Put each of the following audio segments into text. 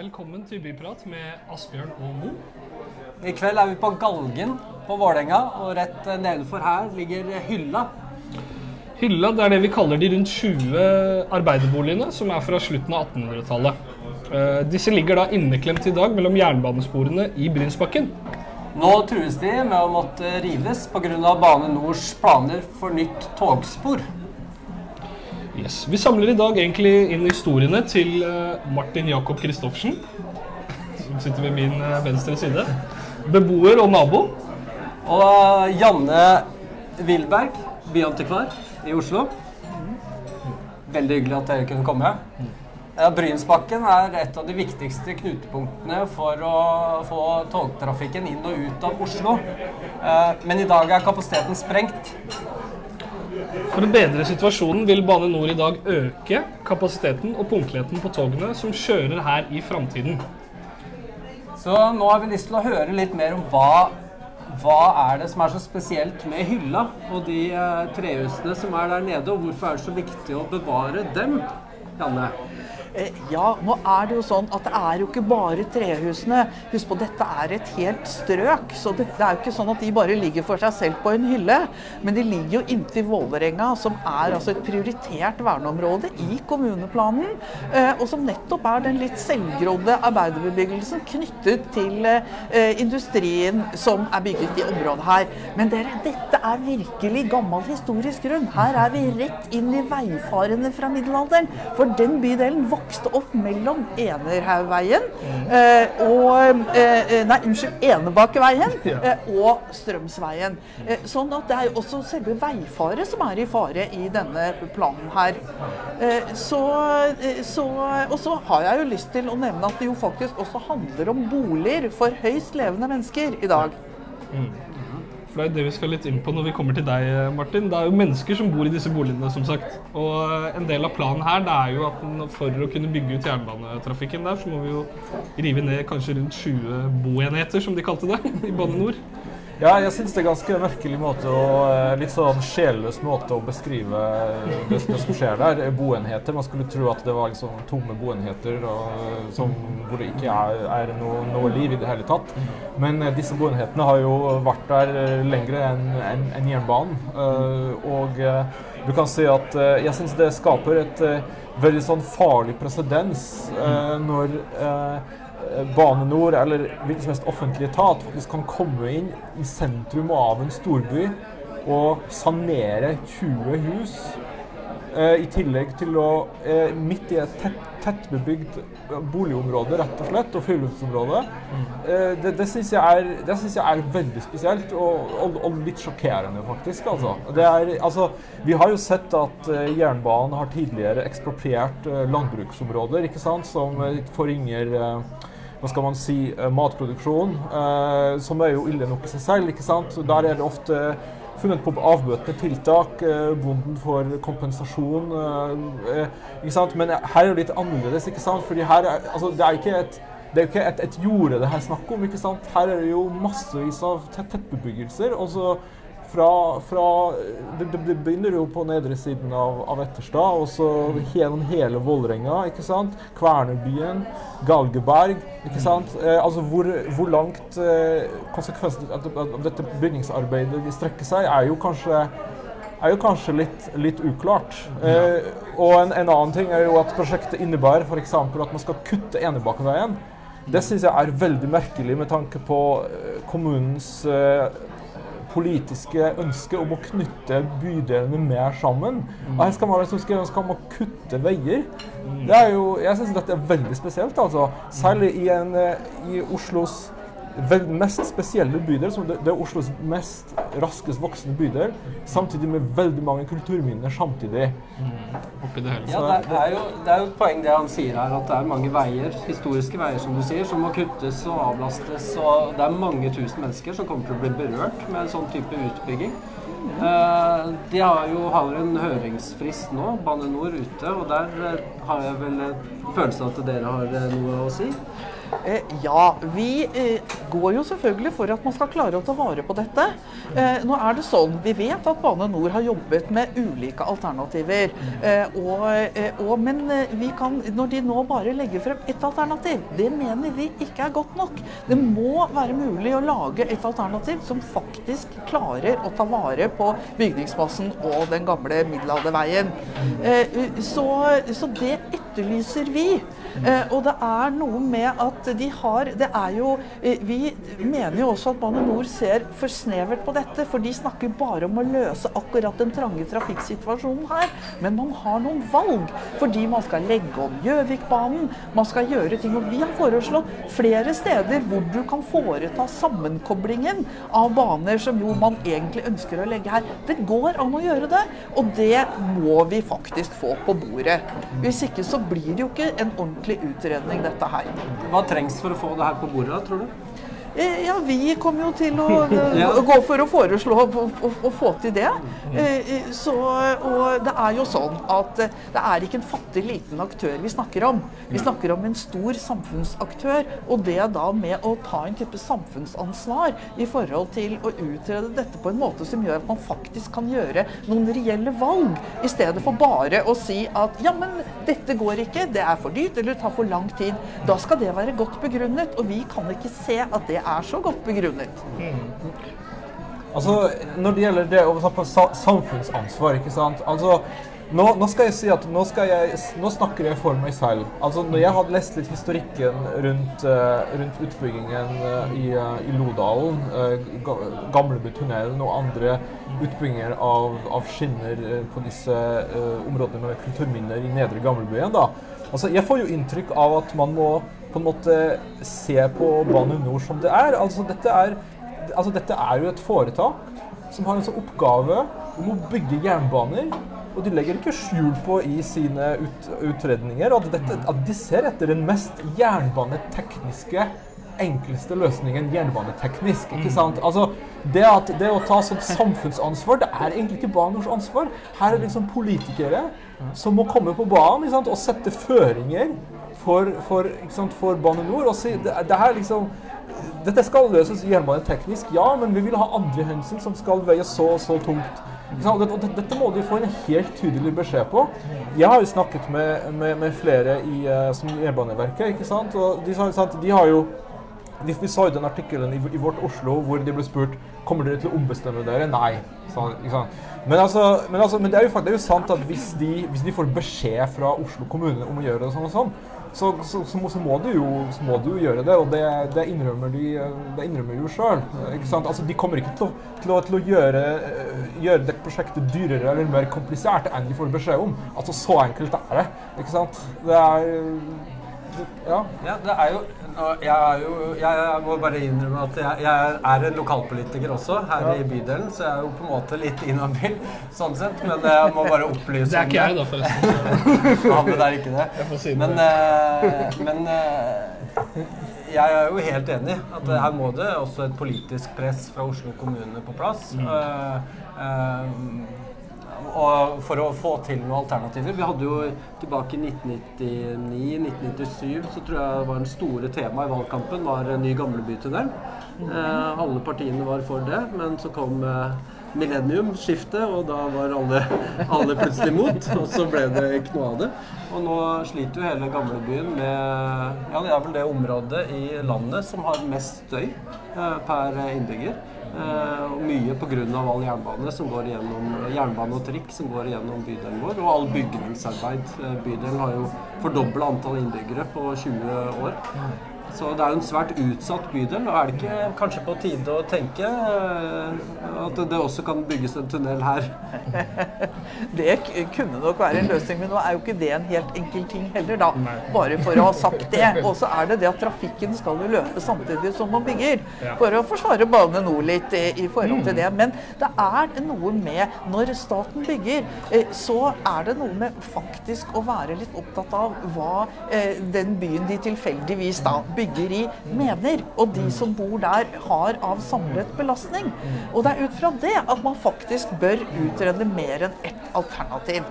Velkommen til Byprat med Asbjørn og Mo. I kveld er vi på Galgen på Vålerenga, og rett nedenfor her ligger Hylla. Hylla det er det vi kaller de rundt 20 arbeiderboligene som er fra slutten av 1800-tallet. Eh, Disse ligger da inneklemt i dag mellom jernbanesporene i Brynsbakken. Nå trues de med å måtte rives pga. Bane Nors planer for nytt togspor. Yes. Vi samler i dag egentlig inn historiene til eh, Martin Jakob Christoffersen, som sitter ved min eh, venstre side. Beboer og nabo. Og Janne Wilberg, byantikvar i Oslo. Veldig hyggelig at dere kunne komme. Brynsbakken er et av de viktigste knutepunktene for å få togtrafikken inn og ut av Oslo. Eh, Men i dag er kapasiteten sprengt. For å bedre situasjonen vil Bane Nor i dag øke kapasiteten og punktligheten på togene som kjører her i framtiden. Så nå har vi lyst til å høre litt mer om hva, hva er det som er så spesielt med hylla og de eh, trehusene som er der nede, og hvorfor er det så viktig å bevare dem, Janne? Eh, Ja, nå er det jo sånn at det er jo ikke bare trehusene. Husk på, dette er et helt strøk. Så det, det er jo ikke sånn at de bare ligger for seg selv på en hylle. Men de ligger jo inntil Vålerenga, som er altså et prioritert verneområde i kommuneplanen. eh, Og som nettopp er den litt selvgrodde arbeiderbebyggelsen knyttet til eh, industrien som er bygget i området her. Men dere, dette er virkelig gammel historisk grunn. Her er vi rett inn i veifarende fra middelalderen. For den bydelen vokste opp mellom Enerhaugveien eh, og eh, Nei, unnskyld, Enebakkeveien eh, og Strømsveien. Eh, sånn at det er jo også selve veifaret som er i fare i denne planen her. Eh, så, eh, så, og så har jeg jo lyst til å nevne at det jo faktisk også handler om boliger for høyst levende mennesker i dag. For det er det vi skal litt inn på når vi kommer til deg, Martin. Det er jo mennesker som bor i disse boligene, som sagt. Og eh, en del av planen her det er jo at for å kunne bygge ut jernbanetrafikken der, så må vi jo rive ned kanskje rundt 20 boenheter, som de kalte det, i Bane Nor. Ja, jeg syns det er ganske merkelig måte å, eh, litt sånn sjelløs måte å beskrive det, det som skjer der. Boenheter. Man skulle tro at det var liksom tomme boenheter og, som, hvor det ikke er, er noe, noe liv i det hele tatt. Men eh, disse boenhetene har jo vært der eh, lengre enn en, en jernbanen. Eh, og eh, du kan si at eh, jeg syns det skaper et eh, veldig sånn farlig presedens eh, når eh, Bane Nor eller hvilken som helst offentlig etat faktisk kan komme inn i sentrum av en storby og sanere 20 hus. eh, I tillegg til å eh, midt i et tett, tettbebygd boligområde, rett og slett, og friluftsområde. Eh, det det syns jeg, jeg er veldig spesielt, og, og, og litt sjokkerende, faktisk. Altså. Er, altså, vi har jo sett at jernbanen har tidligere ekspropriert landbruksområder, ikke sant, som forringer hva skal man si, eh, matproduksjon, eh, som er jo ille nok i seg selv. ikke sant? Der er det ofte funnet på avbøtende tiltak. Eh, bonden får kompensasjon. Ikke sant? Men her er det litt annerledes, ikke sant? Fordi her er, altså, det er ikke et det er jo ikke et, et jorde det her er snakk om. ikke sant? Her er det jo massevis av tett, tettbebyggelser. og så fra, fra det, det, begynner jo på nedre siden av, av Etterstad, og så gjennom hele Vålerenga, ikke sant? Kvernerbyen, Galgeberg, ikke sant? Eh, altså hvor, hvor langt eh, konsekvensen av, dette bygningsarbeidet vil strekke seg, er jo kanskje er jo kanskje litt, litt uklart. Eh, og en, en annen ting er jo at prosjektet innebærer f.eks. at man skal kutte Enebakkeveien. Det syns jeg er veldig merkelig med tanke på eh, kommunens eh, politiske ønske om å knytte bydelene mer sammen. Og her skal man, liksom skrive, om å kutte veier. Det er jo, jeg syns dette er veldig spesielt. altså. Særlig i, en, eh, i Oslos mest spesielle bydel, som det, det er Oslos mest raskest voksende bydel, samtidig med veldig mange kulturminner samtidig. Oppi det hele. Ja, det er, det, er jo, det er jo et poeng det han sier her, at det er mange veier, historiske veier som du sier, som må kuttes og avlastes. og Det er mange tusen mennesker som kommer til å bli berørt med en sånn type utbygging. Uh, de har jo har en høringsfrist nå, Bane Nor ute, og der uh, har jeg vel en følelse av at dere har uh, noe å si. Eh, ja, vi eh, går jo selvfølgelig for at man skal klare å ta vare på dette. Eh, nå er det sånn, Vi vet at Bane Nor har jobbet med ulike alternativer. Og, og, men kan, når de nå bare legger frem ett alternativ, det mener vi ikke er godt nok. Det må være mulig å lage et alternativ som faktisk klarer å ta vare på bygningsmassen og den gamle middelalderveien. Så, så det etterlyser vi. Eh, og det er noe med at de har Det er jo eh, Vi mener jo også at Bane Nor ser for snevert på dette, for de snakker bare om å løse akkurat den trange trafikksituasjonen her. Men man har noen valg, fordi man skal legge om Gjøvikbanen, man skal gjøre ting. Og vi har foreslått flere steder hvor du kan foreta sammenkoblingen av baner som jo man egentlig ønsker å legge her. Det går an å gjøre det, og det må vi faktisk få på bordet. Hvis ikke så blir det jo ikke en ordentlig utredning, dette her. Hva trengs for å få det her på bordet, tror du? Eh, Ja, vi kommer jo til å eh, Ja. gå for å foreslå å, å, å få til det. Eh, eh, Så, og det er jo sånn at det er ikke en fattig liten aktør vi snakker om. Vi snakker om en stor samfunnsaktør. Og det da med å ta en type samfunnsansvar i forhold til å utrede dette på en måte som gjør at man faktisk kan gjøre noen reelle valg, i stedet for bare å si at ja, men dette går ikke, det er for dyrt eller det tar for lang tid. Da skal det være godt begrunnet, og vi kan ikke se at det er så godt begrunnet. Altså, Når det gjelder det å ta på samfunnsansvar, ikke sant Altså, nå, nå skal jeg si at nå, jeg, nå snakker jeg for meg selv. Altså, Når jeg hadde lest litt historikken rundt, uh, rundt utbyggingen uh, i, uh, i Lodalen, uh, Gamlebytunnelen og andre utbygginger av, av skinner på disse områdene med kulturminner i Nedre Gamlebyen, da. Altså, jeg får jo inntrykk av at man må på en måte se på Bane NOR som det er. Altså, dette er altså dette er jo et foretak som har en sånn oppgave om å bygge jernbaner. Og de legger ikke skjul på i sine ut, utredninger at, dette, at de ser etter den mest jernbanetekniske enkleste løsningen jernbaneteknisk. ikke sant? Altså, det, at, det å ta sånt samfunnsansvar, det er egentlig ikke Banors ansvar. Her er det liksom politikere som må komme på banen ikke sant? og sette føringer for, for, sant, for Bane NOR. Si det, det liksom dette skal løses jernbaneteknisk, ja, men vi vil ha andre hensyn som skal veie så og så tungt. Og det- Dette må de få en helt tydelig beskjed på. Jeg har jo snakket med, med, med flere i eh, som Jernbaneverket, ikke sant? og de, sa- sant? de har jo vi, vi så jo den artikkelen i, i Vårt Oslo hvor de ble spurt kommer dere til å ombestemme dere. Nei. Så? Men, altså, men, altså, men det, er jo, det er jo sant at hvis de, hvis de får beskjed fra Oslo kommune om å gjøre det sånn og sånn, så, så, så, må, så, må, jo, så må du jo gjøre det. Og det, det innrømmer de det innrømmer jo sjøl. Altså, de kommer ikke til å, til å, til å gjøre, eh, gjøre det prosjektet dyrere eller mer komplisert enn de får beskjed om. Altså, så enkelt er det. Ikke sant? Det er Ja. Ja, det er jo jeg, jo, jeg må bare innrømme at jeg, jeg er en lokalpolitiker også her i bydelen, så jeg er jo på en måte litt inhabil sånn sett. Men jeg må bare opplyse Det er ikke jeg, da, forresten. Han er ikke det. Si det. Men, eh, men eh, jeg er jo helt enig at her må det også et politisk press fra Oslo kommune på plass. Eh, eh, og for å få til noen alternativer. Vi hadde jo tilbake i 1999-1997 så tror jeg det var en store tema i valgkampen var en ny Gamlebytunnel. Eh, alle partiene var for det, men så kom eh, millenniumsskiftet, og da var alle, alle plutselig imot. Og så ble det ikke noe av det. Og nå sliter jo hele gamlebyen med Ja, det er vel det området i landet som har mest støy eh, per innbygger. Eh, og mye pga. all jernbane som går gjennom, jernbane og trikk som går gjennom bydelen vår. Og all bygningsarbeid. Eh, bydelen har jo fordobla antall innbyggere på 20 år. Så det er jo en svært utsatt bydel. Og er det ikke kanskje på tide å tenke eh, at det også kan bygges en tunnel her? Det kunne nok være en løsning, men nå er jo ikke det en helt enkel ting heller, da. Bare for å ha sagt det. Og så er det det at trafikken skal jo løpe samtidig som man bygger. For å forsvare Bane NOR litt i, i forhold til det. Men det er noe med når staten bygger, eh, så er det noe med faktisk å være litt opptatt av hva eh, den byen de tilfeldigvis da bygger i, mener. Og de som bor der, har av samlet belastning. Og det er ut fra det at man faktisk bør utrede mer enn ett alternativ.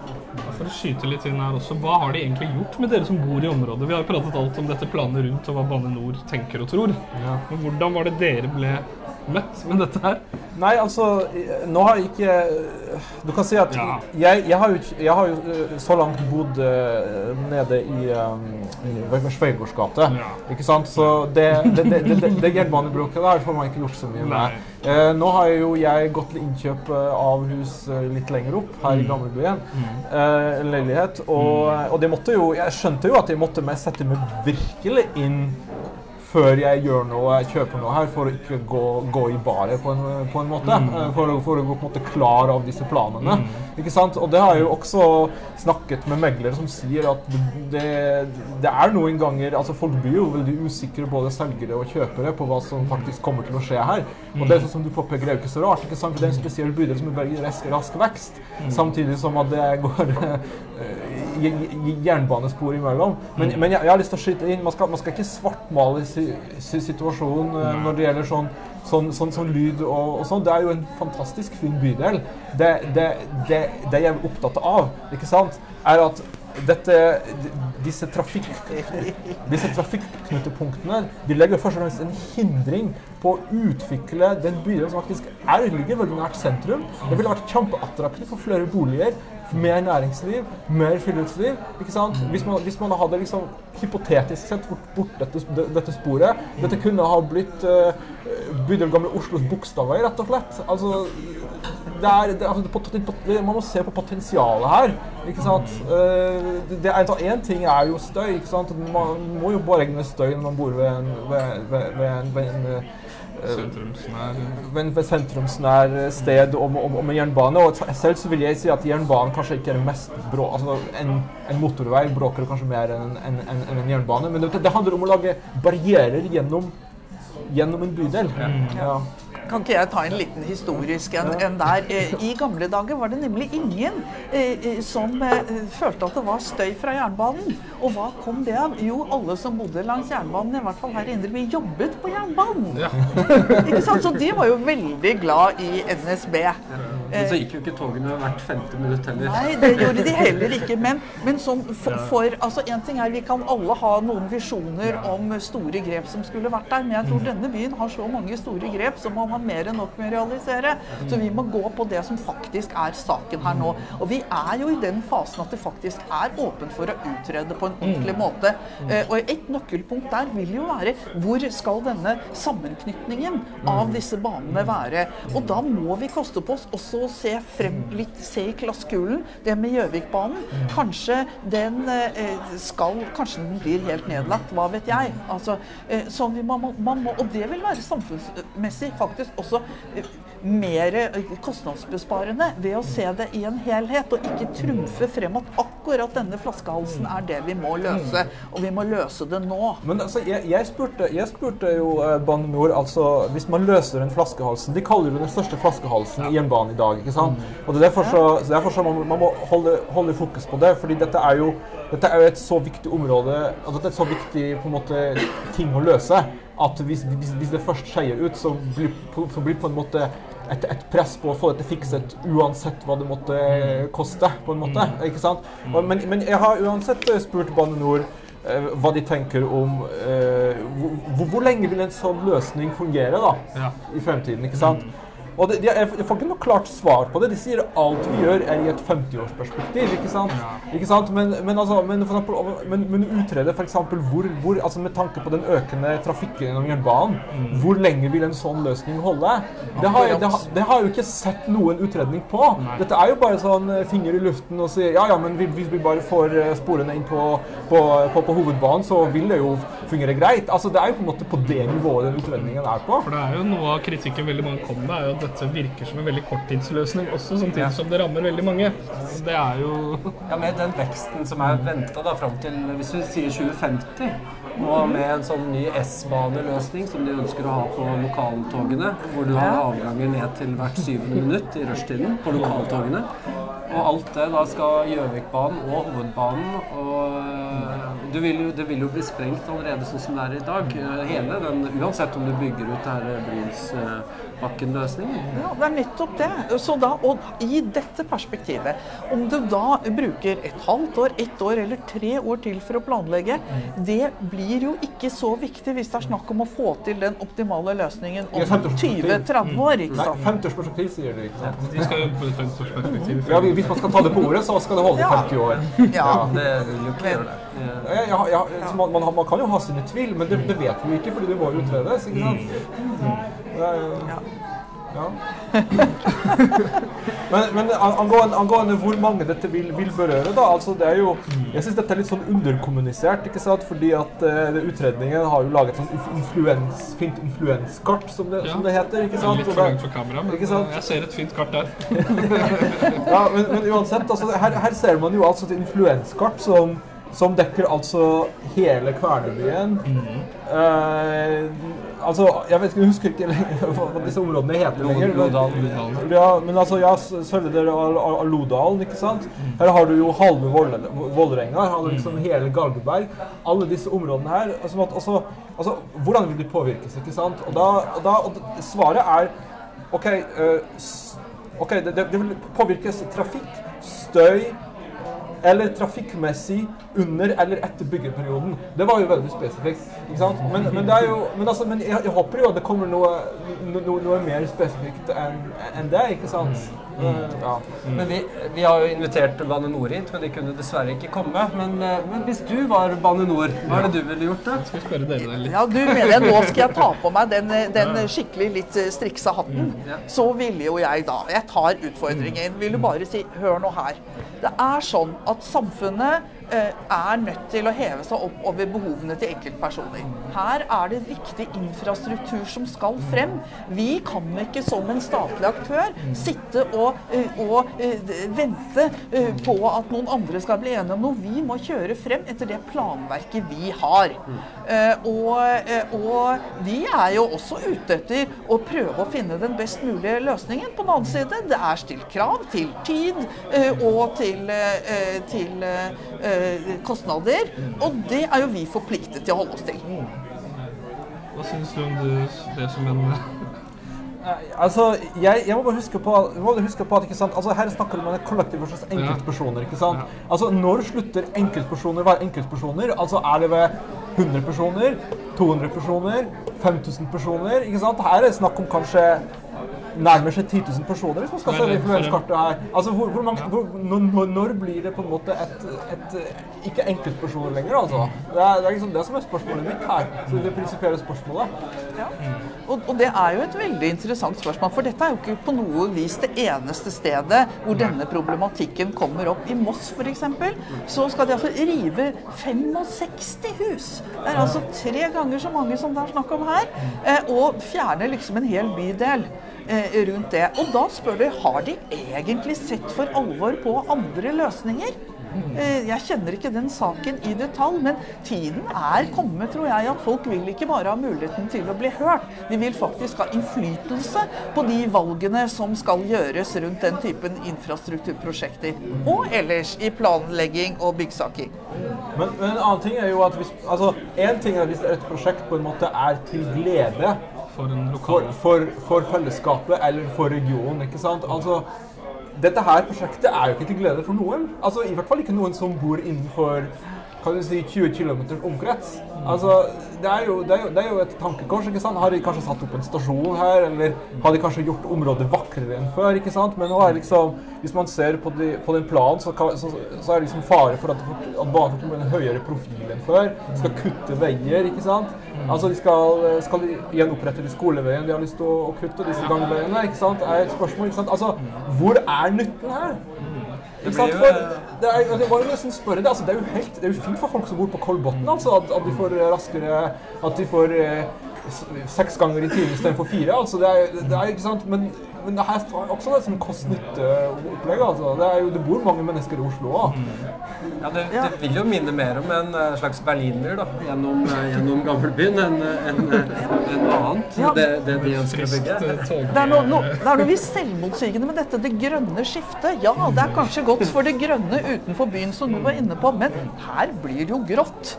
For å skyte litt inn her også, hva har de egentlig gjort med dere som bor i området? Vi har jo pratet alt om dette planet rundt og hva Bane Nor tenker og tror. Men hvordan var det dere ble møtt med dette her? Nei, altså Nå har jeg ikke Du kan si at Ja. jeg, jeg, har jo, jeg har jo eh, så langt bodd eh, nede i, um, i Sveigårds gate. Ja. Ikke sant? Så det, det, det, det, det, det jernbanebråket der får man ikke gjort så mye med. Nei. Eh, nå har jo jeg gått til innkjøp eh, av hus eh, litt lenger opp, her Mm. i Gamlebyen. Eh, en leilighet. Og, og det måtte jo Jeg skjønte jo at jeg måtte sette meg virkelig inn før jeg gjør noe, kjøper noe her, for å ikke gå, gå i baret på på en måte. Mm. Eh, For, for å gå på en måte klar av disse planene. Ikke sant? Og det har jeg jo også snakket med meglere som sier at det, det er noen ganger altså Folk blir jo veldig usikre, både selgere og kjøpere, på hva som faktisk kommer til å skje her. Og det er sånn som du påpeker, er jo ikke så rart. ikke sant? For det er en spesiell bydel som er veldig rask, rask vekst, samtidig som at det går eh, jernbanespor imellom. Men, men jeg, jeg har lyst til å skyte inn, man skal, man skal ikke svartmale si, si, situasjonen eh, når det gjelder sånn, sånn, sånn, sånn lyd og, og sånn. Det er jo en fantastisk fin bydel. Det, det, det, det jeg er opptatt av, ikke sant, er at dette, disse, trafikk, disse trafikknutepunktene de legger først og fremst en hindring på å utvikle den bydelen som faktisk er, ligger veldig nært sentrum. Det ville vært kjempeattraktivt for flere boliger, mer næringsliv, mer friluftsliv. ikke sant? Hvis man, hvis man hadde liksom hypotetisk sett bort, bort dette, dette sporet Dette kunne ha blitt uh, bydel Gamle Oslos bokstavvei, rett og slett. Altså, det er, det, altså, det, man må se på potensialet her. ikke sant? Eh, er, en ting er jo støy. ikke sant? Man må jo bare regne støy når man bor ved en, ved, ved, ved en, en eh, Sentrumsnær en sentrumsnær sted om, om, om, med jernbane. Og selv så vil jeg si at jernbanen kanskje ikke er mest brå... Altså en, en motorvei bråker kanskje mer enn en, en, en, en jernbane. Men det, det handler om å lage barrierer gjennom, gjennom en bydel. Ja. Kan ikke jeg ta en liten historisk en, en der? Eh, I gamle dager var det nemlig ingen eh, eh, som eh, følte at det var støy fra jernbanen. Og hva kom det av? Jo, alle som bodde langs jernbanen, i hvert fall her i Indre by, jobbet på jernbanen. Ja. Ikke sant? Så de var jo veldig glad i NSB. Men så gikk jo ikke togene hvert femte minutt heller. Nei, det gjorde de heller ikke. Men, men sånn for, for altså En ting er vi kan alle ha noen visjoner om store grep som skulle vært der, men jeg tror denne byen har så mange store grep som man har mer enn nok med å realisere. Så vi må gå på det som faktisk er saken her nå. Og vi er jo i den fasen at det faktisk er åpent for å utrede på en ordentlig måte. Eh, Og et nøkkelpunkt der vil jo være hvor skal denne sammenknytningen av disse banene være? Og da må vi koste på oss også å se frem litt, se i glasskulen. Det med Gjøvikbanen. Kanskje den eh, skal Kanskje den blir helt nedlagt, hva vet jeg. Altså, eh, så vi må, man må, og det vil være samfunnsmessig faktisk også eh, mer eh, kostnadsbesparende ved å se det i en helhet, og ikke trumfe frem at akkurat denne flaskehalsen er det vi må løse. Og vi må løse det nå. Men altså, jeg, jeg, spurte, jeg spurte jo eh, Bane NOR altså, Hvis man løser den flaskehalsen De kaller det den største flaskehalsen i jernbanen i dag. ikke sant? Og det er derfor så, så derfor så man, man må holde, holde fokus på det. fordi dette er jo dette er jo et så viktig område altså Dette er et så viktig på en måte, ting å løse at hvis, hvis, hvis det først skeier ut, så blir, så blir på en måte et, et press på å få dette fikset uansett hva det måtte koste. på en måte, ikke sant? Og, men, men jeg har uansett eh, spurt Bane NOR eh, hva de tenker om eh, hvor, hvor lenge vil en sånn løsning fungere da, Ja. i fremtiden. ikke sant? Og det, de, jeg får ikke noe klart svar på det. De sier alt vi gjør er i et 50-årsperspektiv. ikke sant? Ikke sant? Men, men, altså, men, for eksempel, men, men utrede f.eks. Hvor, hvor altså med tanke på den økende trafikken gjennom jernbanen, hvor lenge vil en sånn løsning holde? Det har, det, har, det har jo ikke sett noen utredning på. Dette er jo bare sånn eh, finger i luften og sier ja, ja, men hvis vi bare får eh, sporene inn på, på, på, på hovedbanen, så vil det jo fungere greit. Altså, Det er jo på en måte på det nivået den utredningen er på. For det er jo noe av kritikken veldig mange kommer med, er jo at dette virker som en veldig korttidsløsning også, samtidig som det rammer veldig mange. Det er jo Ja, Med den veksten som er venta fram til hvis vi sier 2050, og med en sånn ny S-baneløsning som de ønsker å ha på lokaltogene, hvor du har avganger ned til hvert syvende minutt i rushtiden på lokaltogene. Og alt det da skal Gjøvikbanen og Hovedbanen og øh, du vil jo, Det vil jo bli sprengt allerede sånn som det er i dag. Øh, Hele den, Uansett om du bygger ut det her Bryns Vestbakken-løsning. Ja, det er nettopp det. Så da, og i dette perspektivet, om du da bruker et halvt år, ett år eller tre år til for å planlegge, det blir jo ikke så viktig hvis det er snakk om å få til den optimale løsningen om 20-30 år. ikke Nei, sant? 50-årsperspektiv, sier du. ikke sant? De skal jo på et 50-årsperspektiv. Ja, hvis man skal ta det på ordet, så skal det holde Ja. 50 år. Ja. Det vil jo ikke gjøre det. Ja, ja, ja, man, man, man kan jo ha sine tvil, men det, det vet vi ikke, fordi det må jo utredes. ikke sant? Ja. Ja. men men angående, angående hvor mange dette vil, vil berøre, da altså det er jo, Jeg syns dette er litt sånn underkommunisert. ikke sant? Fordi at uh, utredningen har jo laget sånn influens, fint influenskart, som det, som det heter. ikke sant? Litt for langt for kamera, men Ikke sant? jeg ser et fint kart der. ja, men, men uansett, altså, her, her ser man jo altså et influenskart som, som dekker altså hele Kvernebyen. Eh, altså, jeg vet ikke, jeg husker ikke hva disse områdene heter lenger. Lodalen. Ja, men altså, ja, av, av Lodalen, ikke sant? Her har du jo halve Vålerenga, her har du liksom hele Galgeberg. Alle disse områdene her. Altså, at- altså, altså, hvordan vil de påvirkes, ikke sant? Og, da, og, da, og svaret er OK, uh, okay det, det, det vil påvirkes trafikk, støy eller trafikkmessig under eller etter byggeperioden. Det var jo veldig spesifikt. ikke sant? Men, men, jo, men, altså, men jeg, jeg håper jo at det kommer noe, no, no, noe mer spesifikt enn enn det, ikke sant? Eh, ja. Men vi, vi har jo invitert Bane Nor hit, men de kunne dessverre ikke komme. Men, eh, men hvis du var Bane Nor, hva er det du ville gjort da? Skal spørre dere der litt? Ja, du mener jeg nå skal jeg ta på meg den, den skikkelig litt eh, striksa hatten? Ja. Så ville jo jeg da Jeg tar utfordringen. Vil du bare si Hør nå her. Det er sånn at samfunnet eh, er nødt til å heve seg opp over behovene til enkeltpersoner. Her er det viktig infrastruktur som skal frem. Vi kan ikke som en statlig aktør sitte og, eh, og eh, vente eh, på at noen andre skal bli enige om noe. Vi må kjøre frem etter det planverket vi har. Eh, og, eh, og vi er jo også ute etter å prøve å finne den best mulige løsningen. På den annen side, det er stilt krav til tid eh, og til, eh, til eh, kostnader. Og det er jo vi forpliktet til å holde oss til. Hva syns du om det, som en Altså, jeg, jeg må bare huske på, må bare huske på at ikke sant? Altså, her snakker man om kollektiv versus enkeltpersoner. ikke sant? Altså, Når slutter enkeltpersoner å være enkeltpersoner? Altså, Er det ved 100 personer? 200 personer? 5000 personer? ikke sant? Her er det snakk om kanskje nærmer seg 10 000 personer, hvis man skal se det influenskartet her. Altså, hvor, hvor mange, hvor, når, når- blir det på en måte et, et ikke enkeltpersoner lenger, altså? Det er, det er liksom det som er spørsmålet mitt her. Så det prinsipielle spørsmålet. Og, og det er jo et veldig interessant spørsmål, for dette er jo ikke på noe vis det eneste stedet hvor denne problematikken kommer opp. I Moss f.eks. så skal de altså rive 65 hus. Det er altså tre ganger så mange som det er snakk om her. eh, Og fjerne liksom en hel bydel eh, rundt det. Og da spør du har de egentlig sett for alvor på andre løsninger. Eh, Jeg kjenner ikke den saken i detalj, men tiden er kommet, tror jeg, at folk vil ikke bare ha muligheten til å bli hørt. De vil faktisk ha innflytelse på de valgene som skal gjøres rundt den typen infrastrukturprosjekter. Og ellers i planlegging og byggsaking. Men, men en annen ting er jo at hvis altså, En ting er hvis et prosjekt på en måte er til glede for en for, for, for fellesskapet eller for regionen. ikke sant? Altså, dette her prosjektet er jo ikke til glede for noen. Altså, I hvert fall ikke noen som bor innenfor kan du si 20 km omkrets. Altså, det er, jo, det, er jo, det er jo et tankekors. ikke sant? Har de kanskje satt opp en stasjon her, eller har de kanskje gjort området vakrere enn før? ikke sant? Men nå er liksom, hvis man ser på, de, på den planen, så, så, så er det liksom fare for at, at banen får en høyere profil enn før. Skal kutte veier, ikke sant? Altså, de skal, skal de gjenopprette de skoleveien de har lyst til å, å kutte, disse gangveiene, ikke sant? er et spørsmål, ikke sant? Altså, hvor er nytten her? Ikke sant? For det, er, det var jo nesten spørre det. Altså, det, er jo helt, det er jo fint for folk som bor på Kolbotn, altså, at, at de får eh, raskere At de får eh, seks ganger i timen istedenfor fire. Altså, det, er, det er ikke sant? Men, men det her er også et sånn kost-nytte-opplegg. Altså. Det, jo, det bor mange mennesker i Oslo òg. Ja, det, det vil jo minne mer om en eh, slags berliner da, gjennom, eh, gjennom gamlebyen enn en, en, en noe annet. Ja. Det, det de ønsker å bygge. Det er noe, no, det er noe visst selvmotsigende med dette det grønne skiftet. Ja, det er kanskje godt for det grønne utenfor byen, som du var inne på, men her blir det jo grått.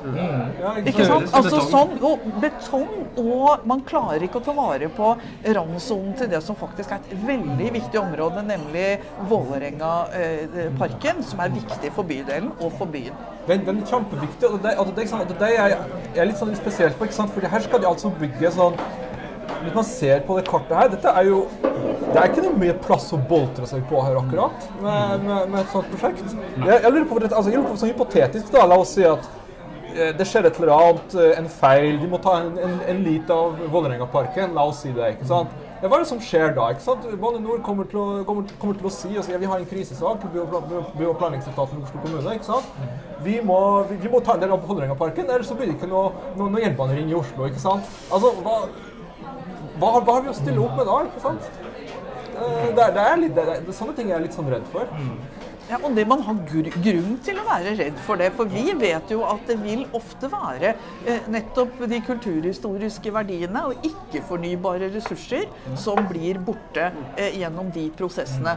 Ikke sant? Altså sånn, og betong Og man klarer ikke å ta vare på randsonen til det som faktisk er et veldig viktig område, nemlig Vålerenga-parken, som er viktig for bydelen og for byen. Den, den er kjempeviktig. og det, altså det, sant, det er jeg er litt sånn spesielt på. ikke sant? Fordi her skal de altså bygge sånn Hvis man ser på det kartet her Dette er jo Det er ikke noe mye plass å boltre seg på her akkurat med, med, med et sånt prosjekt. Jeg, jeg lurer på, altså, jeg lurer på sånn hypotetisk, da, la oss si at eh, det skjer et eller annet, eh, en feil, de må ta en, en, en lit av Vålerengaparken, la oss si det. ikke sant? Ja, hva er det som skjer da? ikke sant? Bane Nor kommer, kommer, kommer til å si og ja, vi har en krisesak, by- og planleggingsetaten i Oslo kommune. ikke sant? Vi må, vi, vi må ta en del av Vålerengaparken, ellers så blir det ikke noe, noe, noe jernbanering i Oslo. ikke sant? Altså, hva, hva, hva har vi å stille opp med da? ikke sant? Eh, Det er, det er litt, det er, det, sånne ting er jeg litt sånn redd for. Ja, og det man har gr grunn til å være redd for det. For vi vet jo at det vil ofte være eh, nettopp de kulturhistoriske verdiene og ikke-fornybare ressurser som blir borte eh, gjennom de prosessene.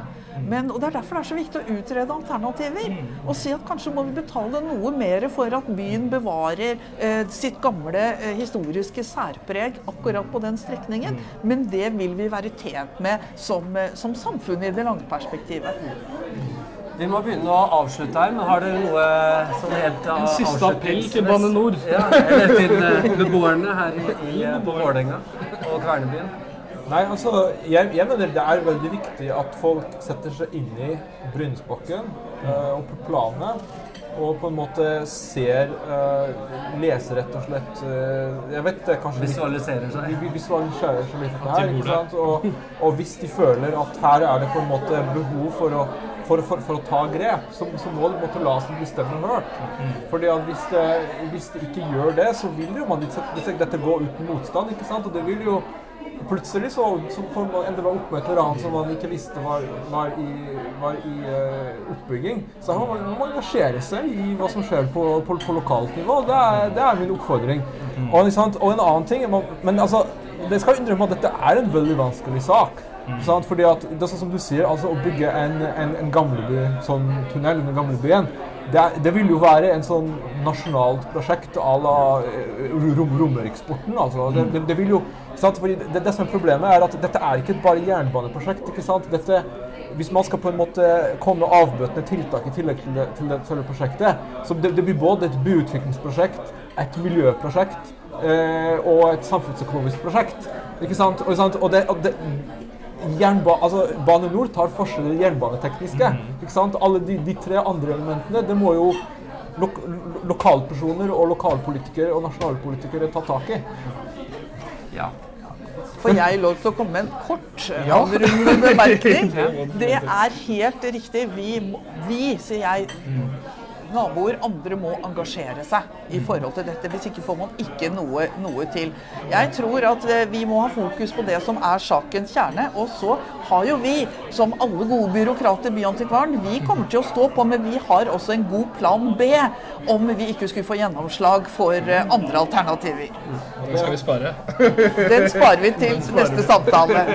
Men, og Det er derfor det er så viktig å utrede alternativer. Og si at kanskje må vi betale noe mer for at byen bevarer eh, sitt gamle eh, historiske særpreg akkurat på den strekningen. Men det vil vi være tjent med som, eh, som samfunn i det lange perspektivet. Vi må begynne å avslutte her, men har dere noe sånn helt En siste appell til Bane NOR. Ja, eller til eh, beboerne her i, i, eh, på Vålerenga og Kvernebyen. Nei, altså, jeg, jeg mener det er veldig viktig at folk setter seg inn i Brynsbakken uh, og på planet. Og på en måte ser uh, Leser rett og slett uh, Jeg vet det kanskje litt- Visualiserer seg. vi- vi visualiserer seg litt her. Ikke sant? Og, og hvis de føler at her er det på en måte behov for å, for, for, for å ta grep, så, så må du måtte la sin stemme hørt. Fordi at hvis det, hvis det, ikke gjør det, så vil jo man dette, dette gå uten motstand. ikke sant? Og det vil jo Plutselig så, så får man ende opp med et eller annet som man ikke visste var, var i, var i uh, oppbygging. Så her må man, engasjere seg i hva som skjer på, på, på lokalt nivå. Det er, det er min oppfordring. Og, ikke sant? og en annen ting Men altså, det skal innrømme at dette er en veldig vanskelig sak. Ikke Sant? Fordi at det er sånn som du sier, altså å bygge en, en, en gamleby, sånn tunnel under gamlebyen det, det vil jo være en sånn nasjonalt prosjekt à la eh, rom, Romeriksporten. Altså. Det, det, det vil jo, sant? Fordi det, det som er problemet, er at dette er ikke bare jernbaneprosjekt. ikke sant? Dette, hvis man skal på en måte komme med avbøtende tiltak i tillegg til det, til selve prosjektet, så det, blir både et byutviklingsprosjekt, et miljøprosjekt eh, og et samfunnsøkonomisk prosjekt. Ikke sant? Og, sant? og og det Jernba altså, Bane NOR tar for seg det jernbanetekniske. Ikke sant? Alle de, de tre andre elementene det må jo lo- lokalpersoner og lokalpolitikere og nasjonalpolitikere ta tak i. Ja. Får jeg lov til å komme med en kort ja. avrundende bemerkning? Det er helt riktig. Vi, vi sier jeg, naboer, andre må engasjere seg i forhold til dette. Hvis ikke får man ikke noe, noe til. Jeg tror at eh, vi må ha fokus på det som er sakens kjerne. Og så har jo vi, som alle gode byråkrater, Byantikvaren, vi kommer til å stå på, men vi har også en god plan B om vi ikke skulle få gjennomslag for eh, andre alternativer. Den skal vi spare. Den sparer vi til neste samtale.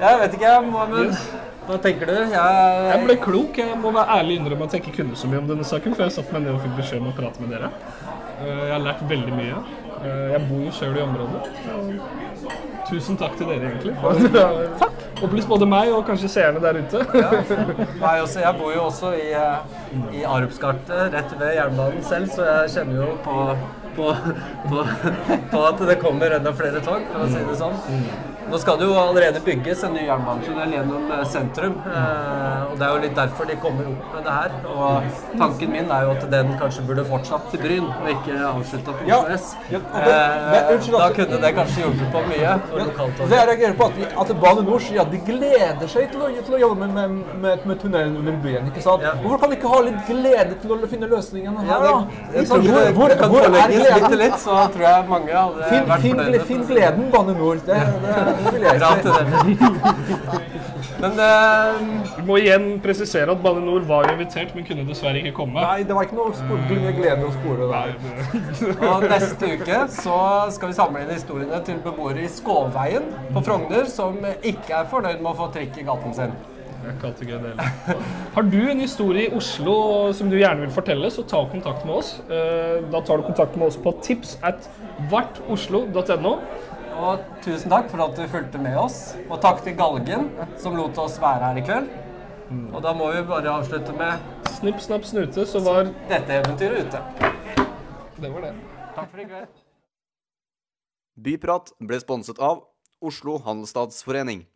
Jeg vet ikke, Mohammed. Hva tenker du? Jeg, Jeg ble klok. Jeg må være ærlig innrømme at jeg ikke kunne så mye om denne saken, før jeg satte meg ned og fikk beskjed om å prate med dere. Eh, Jeg har lært veldig mye. Eh, Jeg bor jo sjøl i området. Tusen takk til dere, egentlig. For takk! Opplys både meg og kanskje seerne der ute. ja. jeg bor jo også i, eh, i Arupskartet, rett ved jernbanen selv, så jeg kjenner jo på, på, på, på at det kommer enda flere tog, for å si det sånn. Nå skal det jo allerede bygges en ny jernbanetunnel gjennom eh, sentrum, eh, og det er jo litt derfor de kommer opp med det her. Og tanken min er jo at den kanskje burde fortsatt til Bryn, og ikke avslutta på Ja, Oslo S. ja, det- Eh, Da kunne det kanskje hjulpet på mye for Det jeg reagerer på, at, at Bane NOR sier at de gleder seg til å, til å jobbe med, med, med, med tunnelen under byen. ikke sant? Ja. Hvorfor kan vi ikke ha litt glede til å finne løsningene her, da? det, hvor, hvor, hvor er litt gleden? litt, så tror jeg mange hadde vært finn, fornøyde. finn gleden, Bane NOR. Det, det, det vil jeg. Men uh, Vi må igjen presisere at Bane NOR var invitert, men kunne dessverre ikke komme. Nei, det var ikke noe spor, mye glede å spore der. og neste uke så skal vi samle inn historiene til beboere i Skåveien på Frogner som ikke er fornøyd med å få trikk i gaten sin. Har du en historie i Oslo som du gjerne vil fortelle, så ta kontakt med oss. Eh, Da tar du kontakt med oss på tips at vartoslo.no. Og tusen takk for at du fulgte med oss. Og takk til Galgen, som lot oss være her i kveld. Og da må vi bare avslutte med Snipp, snapp, snute, så var dette eventyret ute. Det var det. Takk for i kveld. Byprat ble sponset av Oslo Handelsstadsforening.